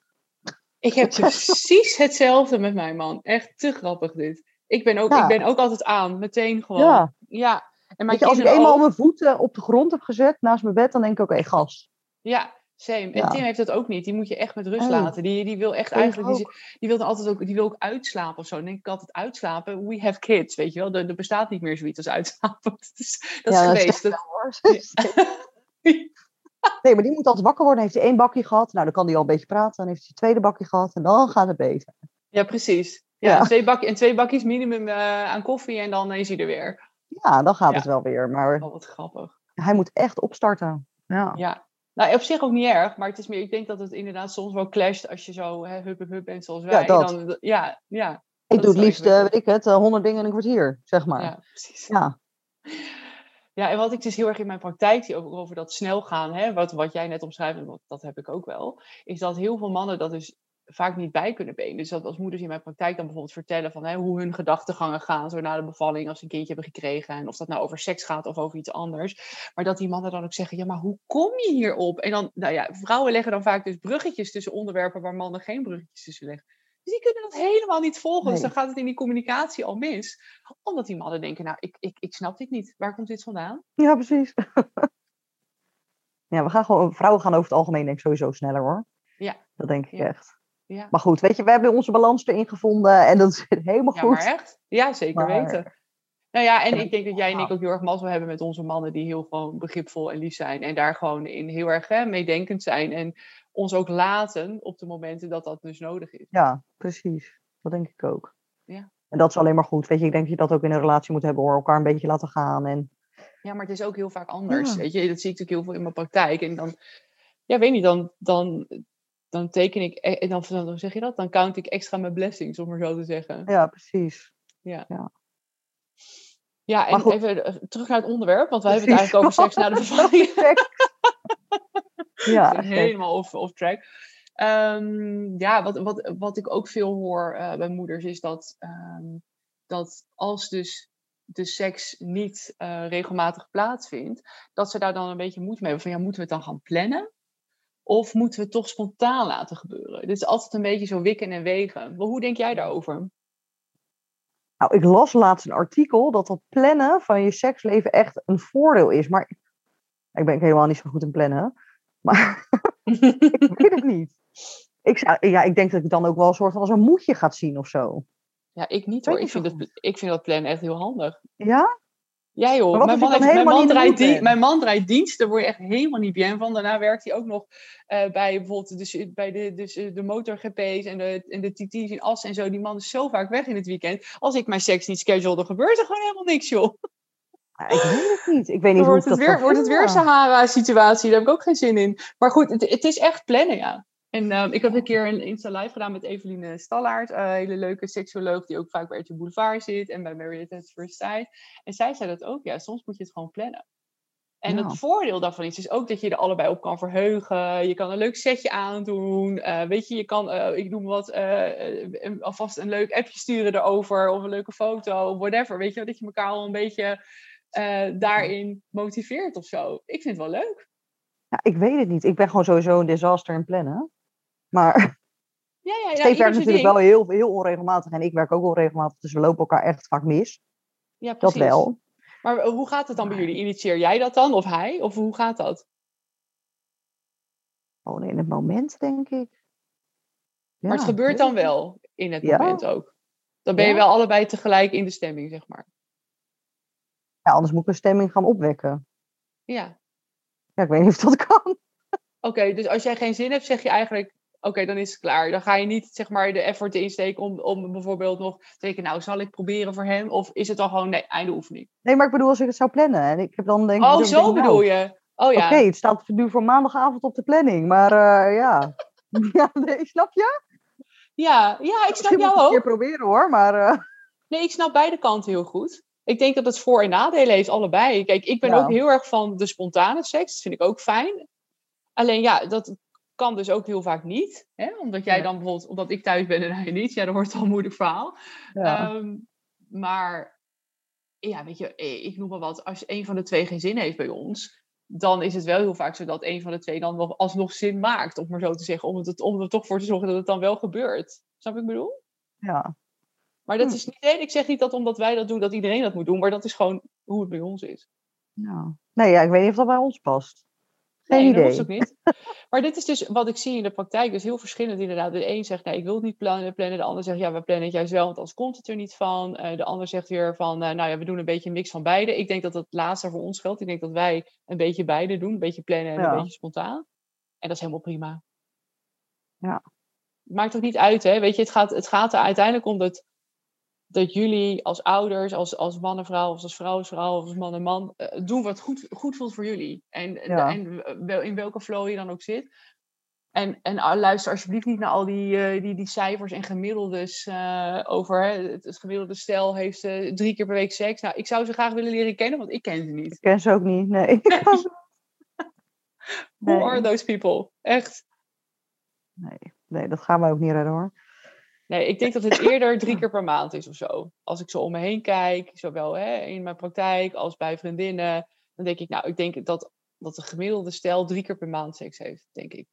Ik heb precies hetzelfde met mijn man. Echt te grappig dit. Ik ben ook, Ja. ik ben ook altijd aan, meteen gewoon. Ja. Ja. En mijn je, als ik eenmaal ook. mijn voeten op de grond heb gezet naast mijn bed, dan denk ik, oké, gas. Ja, same. En. Tim heeft dat ook niet. Die moet je echt met rust laten. Die, die wil echt Ik eigenlijk, die, ook. die wil dan altijd ook, die wil ook uitslapen of zo. Dan denk ik altijd uitslapen. We have kids, weet je wel. Er, er bestaat niet meer zoiets als uitslapen. Dat is, dat is Ja, dat is geweest. Dat-. Nee, maar die moet altijd wakker worden. Heeft hij één bakje gehad? Nou, dan kan hij al een beetje praten. Dan heeft hij een tweede bakje gehad. En dan gaat het beter. ja, precies. Ja, Ja. En, twee en twee bakjes minimum eh, aan koffie en dan is hij er weer. Ja, dan gaat Ja. het wel weer. Maar Oh, wat grappig. hij moet echt opstarten. Ja. Ja. Nou, op zich ook niet erg, maar het is meer, ik denk dat het inderdaad soms wel clasht als je zo hè, hup, hup, hup bent zoals wij. dat. Dan, ja, ja, Ik doe het liefst, eh, weet ik het, eh, honderd dingen in een kwartier, zeg maar. ja, precies. Ja. Ja, en wat ik dus heel erg in mijn praktijk zie over, over dat snel gaan, hè, wat, wat jij net omschrijft, wat, dat heb ik ook wel, is dat heel veel mannen dat dus vaak niet bij kunnen benen. Dus dat als moeders in mijn praktijk dan bijvoorbeeld vertellen van hè, hoe hun gedachtegangen gaan zo na de bevalling als ze een kindje hebben gekregen. En of dat nou over seks gaat of over iets anders. Maar dat die mannen dan ook zeggen, ja, maar hoe kom je hierop? En dan, nou ja, vrouwen leggen dan vaak dus bruggetjes tussen onderwerpen waar mannen geen bruggetjes tussen leggen. Dus die kunnen dat helemaal niet volgen. Dus dan gaat het in die communicatie al mis. Omdat die mannen denken, nou, ik, ik, ik snap dit niet. Waar komt dit vandaan? Ja, precies. ja, we gaan gewoon, vrouwen gaan over het algemeen denk ik sowieso sneller hoor. Ja. Dat denk ik Ja. echt. Ja, Maar goed, weet je, we hebben onze balans erin gevonden en dat is helemaal ja goed. maar echt? Ja, zeker Maar- weten. Nou ja, en ik denk dat jij en ik ook heel erg mazzel hebben met onze mannen die heel gewoon begripvol en lief zijn. En daar gewoon in heel erg hè, meedenkend zijn. En ons ook laten op de momenten dat dat dus nodig is. Ja, precies. Dat denk ik ook. Ja. En dat is alleen maar goed. Weet je, ik denk dat je dat ook in een relatie moet hebben hoor. Elkaar een beetje laten gaan. En... Ja, maar het is ook heel vaak anders. Ja. Weet je, dat zie ik natuurlijk heel veel in mijn praktijk. En dan, ja, weet niet, dan, dan, dan teken ik, e- en dan, dan zeg je dat, dan count ik extra mijn blessings, om maar zo te zeggen. Ja, precies. Ja, Maar en goed. even eh, terug naar het onderwerp, want we hebben het eigenlijk over seks na de bevalling. ja, helemaal off, off track. Ehm, ja, wat, wat, wat ik ook veel hoor eh, bij moeders is dat, ehm, dat als dus de seks niet eh, regelmatig plaatsvindt, dat ze daar dan een beetje moeite mee hebben. Van ja, moeten we het dan gaan plannen? Of moeten we het toch spontaan laten gebeuren? Dit is altijd een beetje zo wikken en wegen. Maar hoe denk jij daarover? Nou, ik las laatst een artikel dat het plannen van je seksleven echt een voordeel is. Maar ik ben helemaal niet zo goed in plannen. Maar ik weet het niet. Ik, zou, ja, ik denk dat ik dan ook wel een soort van als een moedje gaat zien of zo. Ja, ik niet hoor. ik vind, het, ik vind dat plannen echt heel handig. Ja? Ja joh, mijn man, heeft, mijn, man draait mood die, ben? mijn man draait dienst, daar word je echt helemaal niet bien van. Daarna werkt hij ook nog eh, bij bijvoorbeeld dus, bij de, dus, eh, de motor-GP's en de, en de TT's in Assen en zo. Die man is zo vaak weg in het weekend. Als ik mijn seks niet schedule, dan gebeurt er gewoon helemaal niks joh. Ja, Ik weet het niet. Ik weet niet hoe wordt het weer, wordt het weer een. Sahara-situatie, daar heb ik ook geen zin in. Maar goed, het, het is echt plannen ja. En ehm, ik heb een keer een Insta Live gedaan met Eveline Stallaert, een hele leuke seksuoloog die ook vaak bij RTL Boulevard zit en bij Marriott at First Sight. En zij zei dat ook, ja, soms moet je het gewoon plannen. En Ja. het voordeel daarvan is, is ook dat je er allebei op kan verheugen. Je kan een leuk setje aandoen. Eh, weet je, je kan, eh, ik noem wat, eh, eh, alvast een leuk appje sturen erover. Of een leuke foto, whatever. Weet je, dat je elkaar al een beetje eh, daarin motiveert of zo. Ik vind het wel leuk. Ja, ik weet het niet. Ik ben gewoon sowieso een disaster in plannen. Maar Ja, ja, ja. Steve werkt natuurlijk ding. wel heel, heel onregelmatig. En ik werk ook onregelmatig. Dus we lopen elkaar echt vaak mis. Ja, Dat precies. wel. Maar eh, hoe gaat het dan bij jullie? Initieer jij dat dan? Of hij? Of hoe gaat dat? Gewoon in het moment, denk ik. maar het Ja, gebeurt dan wel in het Ja. moment ook. Dan ben je Ja. wel allebei tegelijk in de stemming, zeg maar. Ja, anders moet ik een stemming gaan opwekken. Ja. Ja, ik weet niet of dat kan. Oké, dus als jij geen zin hebt, zeg je eigenlijk... Oké, dan is het klaar. Dan ga je niet zeg maar, de effort insteken om, om bijvoorbeeld nog te denken... Nou, zal ik proberen voor hem? Of is het dan gewoon, nee, einde oefening? Nee, maar ik bedoel als ik het zou plannen. En ik heb dan denk ik... Oh, denk ik, zo nou, bedoel je? Oh ja. Oké, het staat nu voor maandagavond op de planning. Maar eh, ja. ja nee, snap je? Ja, ja, ik snap Misschien jou ik een keer ook. proberen hoor. Maar eh, Nee, ik snap beide kanten heel goed. Ik denk dat het voor- en nadelen heeft, allebei. Kijk, ik ben Ja. ook heel erg van de spontane seks. Dat vind ik ook fijn. Alleen ja, dat kan dus ook heel vaak niet. Hè? Omdat jij Ja. dan bijvoorbeeld, omdat ik thuis ben en hij niet. Ja, dat wordt al een moeilijk verhaal. ja. Ehm, maar ja, weet je, eh, ik noem maar wat. Als een van de twee geen zin heeft bij ons, dan is het wel heel vaak zo dat een van de twee dan nog alsnog zin maakt, om maar zo te zeggen. Om, het, om er toch voor te zorgen dat het dan wel gebeurt. Snap ik bedoel? ja. Maar dat Hm. is niet, ik zeg niet dat omdat wij dat doen, dat iedereen dat moet doen. Maar dat is gewoon hoe het bij ons is. ja. Nee, ja, ik weet niet of dat bij ons past. Geen nee, dat idee. hoeft ook niet. Maar dit is dus wat ik zie in de praktijk. Dus heel verschillend inderdaad. De een zegt, nee, ik wil het niet plannen, plannen. De ander zegt, ja, we plannen het juist wel, want anders komt het er niet van. Eh, de ander zegt weer van, eh, nou ja, we doen een beetje een mix van beide. Ik denk dat het laatste voor ons geldt. Ik denk dat wij een beetje beide doen. Een beetje plannen en Ja. een beetje spontaan. En dat is helemaal prima. Ja. Het maakt ook niet uit, hè. Weet je, het gaat, het gaat er uiteindelijk om dat, dat jullie als ouders, als, als man en vrouw, of als vrouw is vrouw, of als man en man, eh, doen wat goed, goed voelt voor jullie. En, Ja. en wel- in welke flow je dan ook zit. En, en ah, luister alsjeblieft niet naar al die, eh, die, die cijfers en gemiddeldes eh, over hè, het, het gemiddelde stel heeft drie keer per week seks. Nou, ik zou ze graag willen leren kennen, want ik ken ze niet. Ik ken ze ook niet. Nee. Who Nee. are those people? Echt. nee. nee, dat gaan we ook niet redden hoor. Nee, ik denk dat het eerder drie keer per maand is of zo. Als ik zo om me heen kijk, zowel hè, in mijn praktijk als bij vriendinnen, dan denk ik, nou, ik denk dat, dat de gemiddelde stel drie keer per maand seks heeft, denk ik.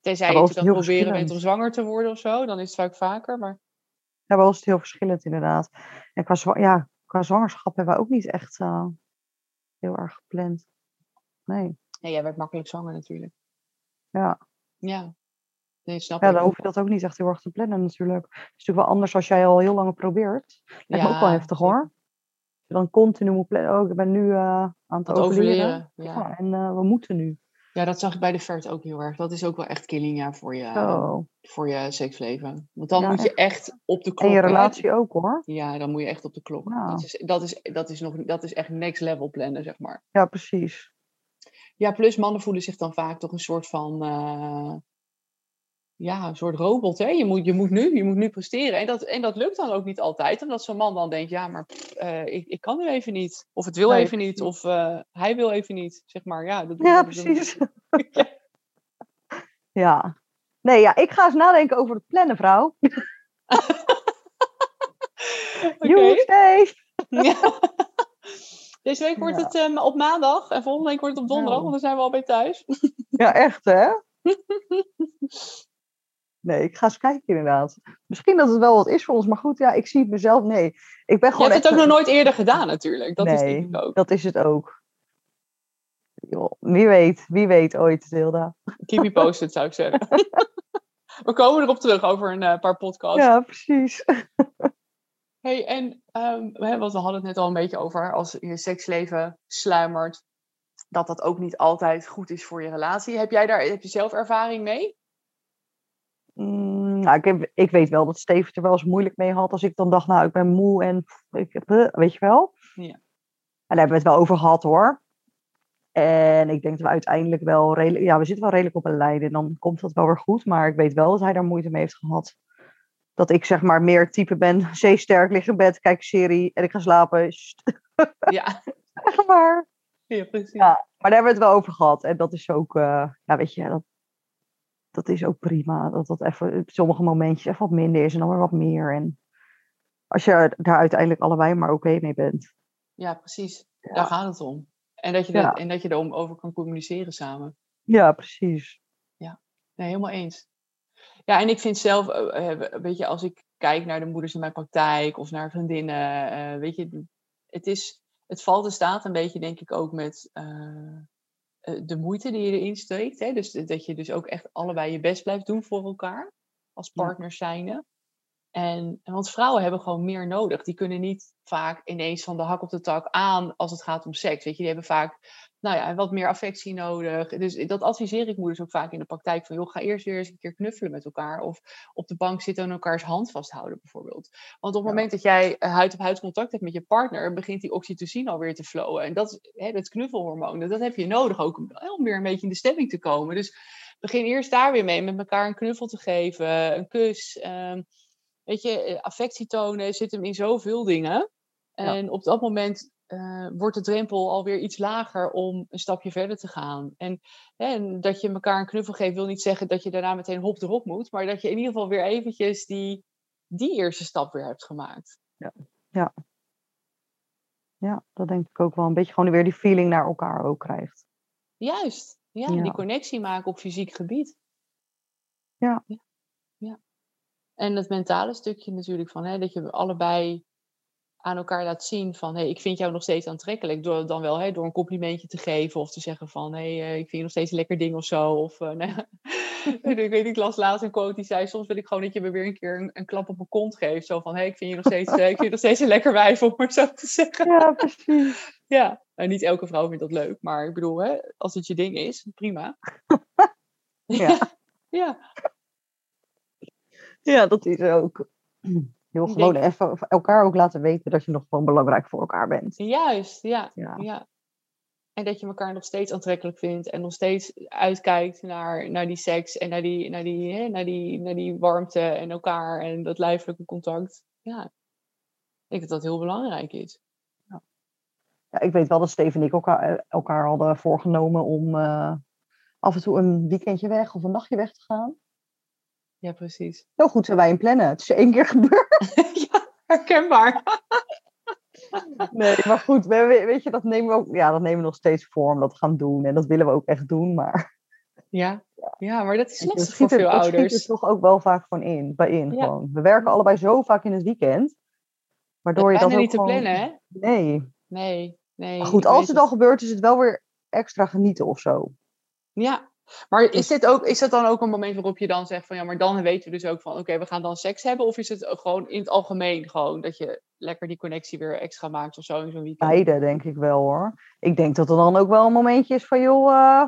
Tenzij je dan proberen bent om zwanger te worden of zo, dan is het vaak vaker. Maar Ja, bij ons is het heel verschillend inderdaad. En qua, ja, qua zwangerschap hebben we ook niet echt eh, heel erg gepland. Nee. nee, jij werd makkelijk zwanger natuurlijk. Ja. Ja. Nee, snap Ja, dan hoef je dat ook niet echt heel erg te plannen natuurlijk. Het is natuurlijk wel anders als jij al heel lang probeert. Lijkt me ook wel heftig hoor. je dan continu moet plannen. Oh, ik ben nu eh, aan het Dat overleren. overleren. Ja. Ja, en eh, we moeten nu. ja, dat zag ik bij de vert ook heel erg. Dat is ook wel echt killing ja, voor, je, voor je seksleven. Want dan Ja, moet je echt op de klok. En je hè. relatie ook hoor. Ja, dan moet je echt op de klok. Nou. Dat, is, dat, is, dat, is nog, dat is echt next level plannen, zeg maar. Ja, precies. Ja, plus mannen voelen zich dan vaak toch een soort van. eh, ja, een soort robot. Hè? Je, moet, je moet nu, je moet nu presteren. En dat, en dat lukt dan ook niet altijd. Omdat zo'n man dan denkt: ja, maar pff, eh, ik, ik kan nu even niet. Of het wil Nee, even niet. Of eh, hij wil even niet. Zeg maar. Ja, dat, Ja, precies. Ja. Ja. Nee, ja, ik ga eens nadenken over het plannen, vrouw. Steve. Ja. Deze week wordt Ja. het ehm, op maandag en volgende week wordt het op donderdag, Nou. want dan zijn we al bij thuis. Ja, echt hè? Nee, ik ga eens kijken inderdaad. Misschien dat het wel wat is voor ons, maar goed, ja, ik zie het mezelf. Nee, ik ben Je gewoon hebt het ook nog nooit eerder gedaan natuurlijk. Dat is Nee. denk ik ook. Dat is het ook. Joh, wie weet, wie weet ooit, Tilda. Keep you posted zou ik zeggen. we komen erop terug over een eh, paar podcasts. Ja, precies. Hey, en ehm, we hadden het net al een beetje over als je seksleven sluimert, dat dat ook niet altijd goed is voor je relatie. Heb jij daar heb je zelf ervaring mee? Mm, nou, ik, heb, ik weet wel dat Steve het er wel eens moeilijk mee had. Als ik dan dacht, nou, ik ben moe en ik heb, eh, weet je wel. Ja. En daar hebben we het wel over gehad hoor. En ik denk dat we uiteindelijk wel redelijk, ja, we zitten wel redelijk op een lijn. En dan komt dat wel weer goed. Maar ik weet wel dat hij daar moeite mee heeft gehad. Dat ik zeg maar meer type ben, zeesterk, lig in bed, kijk een serie en ik ga slapen. Ja, Echt waar. ja precies. Ja, maar daar hebben we het wel over gehad. En dat is ook, eh, ja, weet je, dat, dat is ook prima. Dat dat even op sommige momentjes even wat minder is en dan weer wat meer. En als je daar uiteindelijk allebei maar oké mee bent. Ja, precies. Ja. Daar gaat het om. En dat je, Ja. er, en dat je erom over kan communiceren samen. Ja, precies. Nee, helemaal eens. Ja, en ik vind zelf, eh, eh, weet je, als ik kijk naar de moeders in mijn praktijk of naar vriendinnen, eh, weet je, het, is, het valt en staat een beetje, denk ik, ook met eh, eh, de moeite die je erin steekt. Hè? Dus dat je dus ook echt allebei je best blijft doen voor elkaar, als partners zijnde. En, want vrouwen hebben gewoon meer nodig. Die kunnen niet vaak ineens van de hak op de tak aan als het gaat om seks. Weet je, die hebben vaak nou ja, wat meer affectie nodig. Dus dat adviseer ik moeders ook vaak in de praktijk. Van joh, ga eerst weer eens een keer knuffelen met elkaar. Of op de bank zitten en elkaars hand vasthouden bijvoorbeeld. Want op het Ja. moment dat jij eh, huid-op-huid contact hebt met je partner... begint die oxytocine alweer te flowen. En dat, is, hè, dat knuffelhormoon, dat, dat heb je nodig ook om, om weer een beetje in de stemming te komen. Dus begin eerst daar weer mee. Met elkaar een knuffel te geven, een kus... ehm, Weet je, eh, affectie tonen zit hem in zoveel dingen. Ja. En op dat moment eh, wordt de drempel alweer iets lager om een stapje verder te gaan. En, en dat je elkaar een knuffel geeft, wil niet zeggen dat je daarna meteen hop erop moet. Maar dat je in ieder geval weer eventjes die, die eerste stap weer hebt gemaakt. Ja, dat denk ik ook wel. Een beetje gewoon weer die feeling naar elkaar ook krijgt. Juist. Ja, Ja. die connectie maken op fysiek gebied. Ja. ja. ja. En het mentale stukje natuurlijk van hè, dat je allebei aan elkaar laat zien van hey, ik vind jou nog steeds aantrekkelijk. Door dan wel hè, door een complimentje te geven of te zeggen van hey, eh, ik vind je nog steeds een lekker ding of zo. Of uh, nou, ik weet ik las laatst een quote die zei soms wil ik gewoon dat je me weer een keer een, een klap op mijn kont geeft. Zo van hey, ik vind je nog steeds, uh, ik vind je nog steeds een lekker wijf om maar zo te zeggen. Ja, precies. Ja, en niet elke vrouw vindt dat leuk, maar ik bedoel, hè, als het je ding is, prima. Ja. ja. Ja, dat is ook. Heel gewoon denk- even elkaar ook laten weten dat je nog gewoon belangrijk voor elkaar bent. Juist, ja, Ja. ja. En dat je elkaar nog steeds aantrekkelijk vindt en nog steeds uitkijkt naar, naar die seks en naar die, naar, die, hè, naar, die, naar die warmte en elkaar en dat lijfelijke contact. Ja, ik denk dat dat heel belangrijk is. Ja, ik weet wel dat Steve en ik elkaar, eh, elkaar hadden voorgenomen om eh, af en toe een weekendje weg of een nachtje weg te gaan. Ja, precies. Zo goed zijn wij in plannen. Het is één keer gebeurd. ja, herkenbaar. Nee, maar goed, we, we- weet je, dat nemen we ook, ja, dat nemen we nog steeds voor om dat te gaan doen. En dat willen we ook echt doen, maar Ja, ja maar dat is lastig voor er, veel het schiet er ouders. toch ook wel vaak gewoon in, bij in Ja. gewoon. We werken allebei zo vaak in het weekend. Waardoor je dat ook niet te plannen, hè? Nee. Nee, nee. Maar goed, als het al gebeurt, is het wel weer extra genieten of zo. Ja, Maar is, dit ook, is dat dan ook een moment waarop je dan zegt van ja, maar dan weten we dus ook van oké, we gaan dan seks hebben? Of is het gewoon in het algemeen gewoon dat je lekker die connectie weer extra maakt of zo in zo'n weekend? Beide, denk ik wel hoor. Ik denk dat er dan ook wel een momentje is van joh, uh,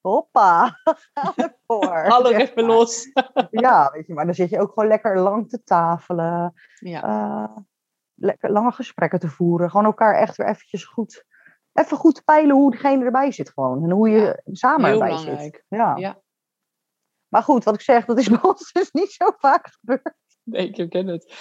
hoppa, voor. Alle even los. ja, weet je, maar dan zit je ook gewoon lekker lang te tafelen. Ja. Uh, lekker lange gesprekken te voeren. Gewoon elkaar echt weer eventjes goed even goed peilen hoe degene erbij zit gewoon. En hoe je Ja, samen erbij belangrijk. zit. Ja. Ja. Maar goed, wat ik zeg, dat is bij ons dus niet zo vaak gebeurd. Nee, ik herken het.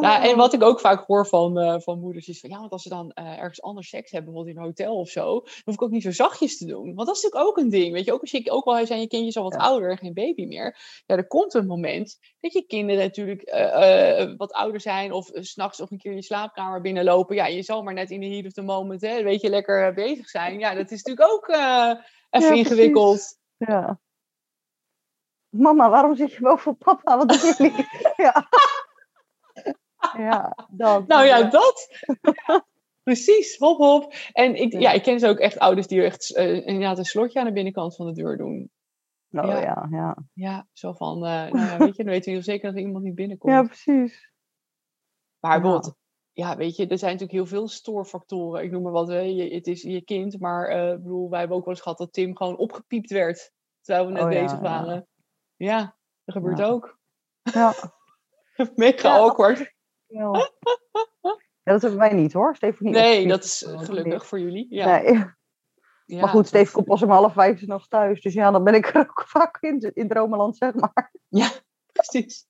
Ja, en wat ik ook vaak hoor van, eh, van moeders is van ja, want als ze dan eh, ergens anders seks hebben, bijvoorbeeld in een hotel of zo, dan hoef ik ook niet zo zachtjes te doen. Want dat is natuurlijk ook een ding. Weet je, ook als je ook al zijn je kindjes al wat Ja. ouder en geen baby meer. Ja, er komt een moment dat je kinderen natuurlijk eh, wat ouder zijn of s s'nachts nog een keer je slaapkamer binnenlopen. Ja, je zal maar net in de heat of the moment, hè, een beetje lekker bezig zijn. Ja, dat is natuurlijk ook even Ja, ingewikkeld. Ja. Mama, waarom zit je boven papa? Wat doen jullie? ja. ja, dat. Nou ja, dat. Precies, hop hop. En ik, Ja. ja, ik ken dus ook echt ouders die echt eh, inderdaad een slotje aan de binnenkant van de deur doen. Oh, ja. ja. Ja, Ja, zo van, eh, nou ja, weet je, dan weten we heel zeker dat er iemand niet binnenkomt. ja. precies. maar ja. bijvoorbeeld, ja, weet je, er zijn natuurlijk heel veel stoorfactoren. Ik noem maar wat, hè, je, het is je kind, maar ik bedoel, wij hebben ook wel eens gehad dat Tim gewoon opgepiept werd. Terwijl we net Oh bezig ja. waren. Ja, dat gebeurt Ja. ook. Ja. Mega Ja. awkward. Ja. Ja, dat hebben wij niet hoor. Steven niet Nee, dat is gelukkig voor jullie. Ja. Nee. Ja, maar goed, Steven komt pas om half vijf 's nachts thuis. Dus ja, dan ben ik er ook vaak in, in dromenland, zeg maar. Precies.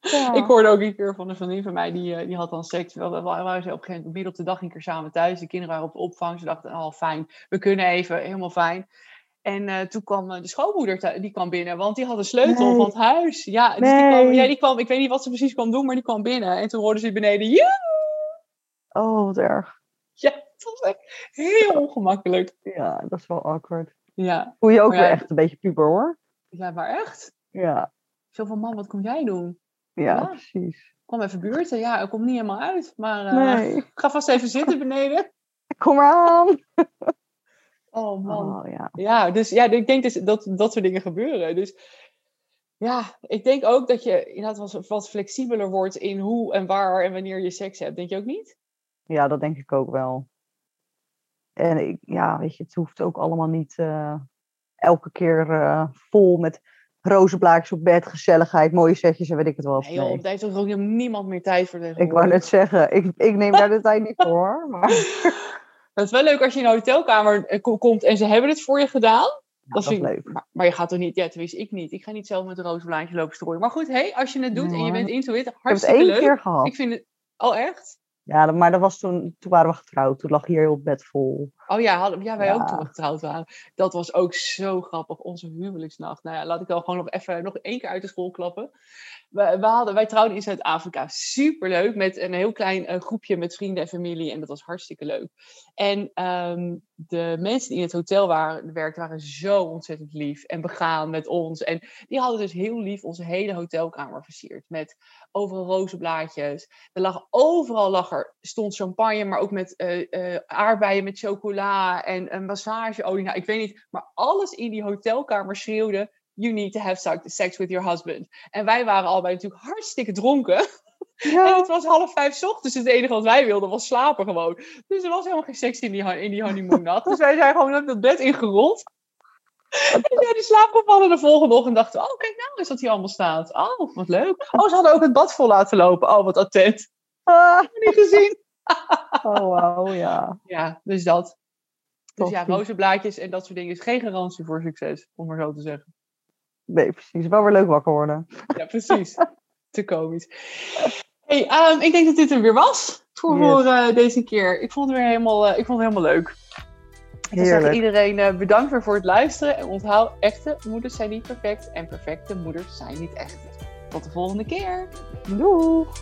Ja. Ik hoorde ook een keer van een vriendin van mij, die, eh, die had dan seks. We wa- waren ze op een gegeven moment midden op de dag een keer samen thuis. De kinderen waren op de opvang. Ze dachten, oh fijn, we kunnen even, helemaal fijn. En eh, toen kwam eh, de schoonmoeder, die kwam binnen, want die had een sleutel Nee. van het huis. Ja, dus die kwam, ja, die kwam, ik weet niet wat ze precies kwam doen, maar die kwam binnen. En toen hoorden ze beneden, ja, Oh, wat erg. ja, het was echt heel ongemakkelijk. Ja, dat is wel awkward. Ja, Voel je ook Maar ja, weer echt een beetje puber hoor. ja maar echt. Ja, Zo van, man, wat kom jij doen? ja, Ja. precies. Kom even buurten. Ja, ik kom niet helemaal uit, maar eh, Nee, ga vast even zitten beneden. kom eraan. Oh man. Oh, ja. Ja, dus ja, ik denk dus dat dat soort dingen gebeuren. Dus ja, ik denk ook dat je inderdaad wat, wat flexibeler wordt in hoe en waar en wanneer je seks hebt. Denk je ook niet? ja, dat denk ik ook wel. En ik, ja, weet je, het hoeft ook allemaal niet eh, elke keer eh, vol met rozenblaadjes op bed, gezelligheid, mooie setjes en weet ik het wat. Nee, joh, Nee. heeft toch ook niemand meer tijd voor Ik wou net zeggen, ik, ik neem daar de tijd niet voor. Maar Het is wel leuk als je in een hotelkamer eh, ko- komt en ze hebben het voor je gedaan. ja, dat is leuk. Maar, maar je gaat toch niet, ja, tenminste ik niet. Ik ga niet zelf met een rozenblaadje lopen strooien. Maar goed, hey, als je het doet en je bent into it, Ik heb het hartstikke één leuk. keer gehad. Ik vind het, oh echt? Ja, dat- maar dat was toen, toen waren we getrouwd. Toen lag hier heel bed vol. Oh ja, hadden, ja wij ook toen we getrouwd waren. Dat was ook zo grappig, onze huwelijksnacht. Nou ja, laat ik wel gewoon nog even nog één keer uit de school klappen. We, we hadden, wij trouwden in Zuid-Afrika. Superleuk, met een heel klein eh, groepje met vrienden en familie. En dat was hartstikke leuk. En ehm, de mensen die in het hotel waren, werkten, waren zo ontzettend lief en begaan met ons. En die hadden dus heel lief onze hele hotelkamer versierd. Met overal rozenblaadjes. Er lag overal lag er, stond champagne, maar ook met eh, eh, aardbeien met chocola en een massageolie. Nou, ik weet niet, maar alles in die hotelkamer schreeuwde: You need to have sex- with your husband. En wij waren allebei natuurlijk hartstikke dronken. En Ja, het was half vijf 's ochtends. Dus het enige wat wij wilden was slapen gewoon. Dus er was helemaal geen seks in die, hon- in die honeymoon nacht. Dus wij zijn gewoon op dat bed ingerold. En zijn die slaap gevallen de volgende ochtend dachten we, oh kijk nou eens wat hier allemaal staat. Oh, wat leuk. Oh, ze hadden ook het bad vol laten lopen. Oh, wat attent. Ah, Niet gezien. oh wauw, ja. Ja, dus dat. Dus ja, rozenblaadjes en dat soort dingen is geen garantie voor succes, om maar zo te zeggen. Nee, precies. Wel weer leuk wakker worden. Ja, precies. te komisch. Hey, ehm, ik denk dat dit er weer was voor, Yes. voor eh, deze keer. Ik vond het weer helemaal, eh, ik vond het helemaal leuk. Ik Heerlijk. iedereen eh, bedankt weer voor het luisteren. En onthoud, echte moeders zijn niet perfect en perfecte moeders zijn niet echt. Tot de volgende keer. Doeg!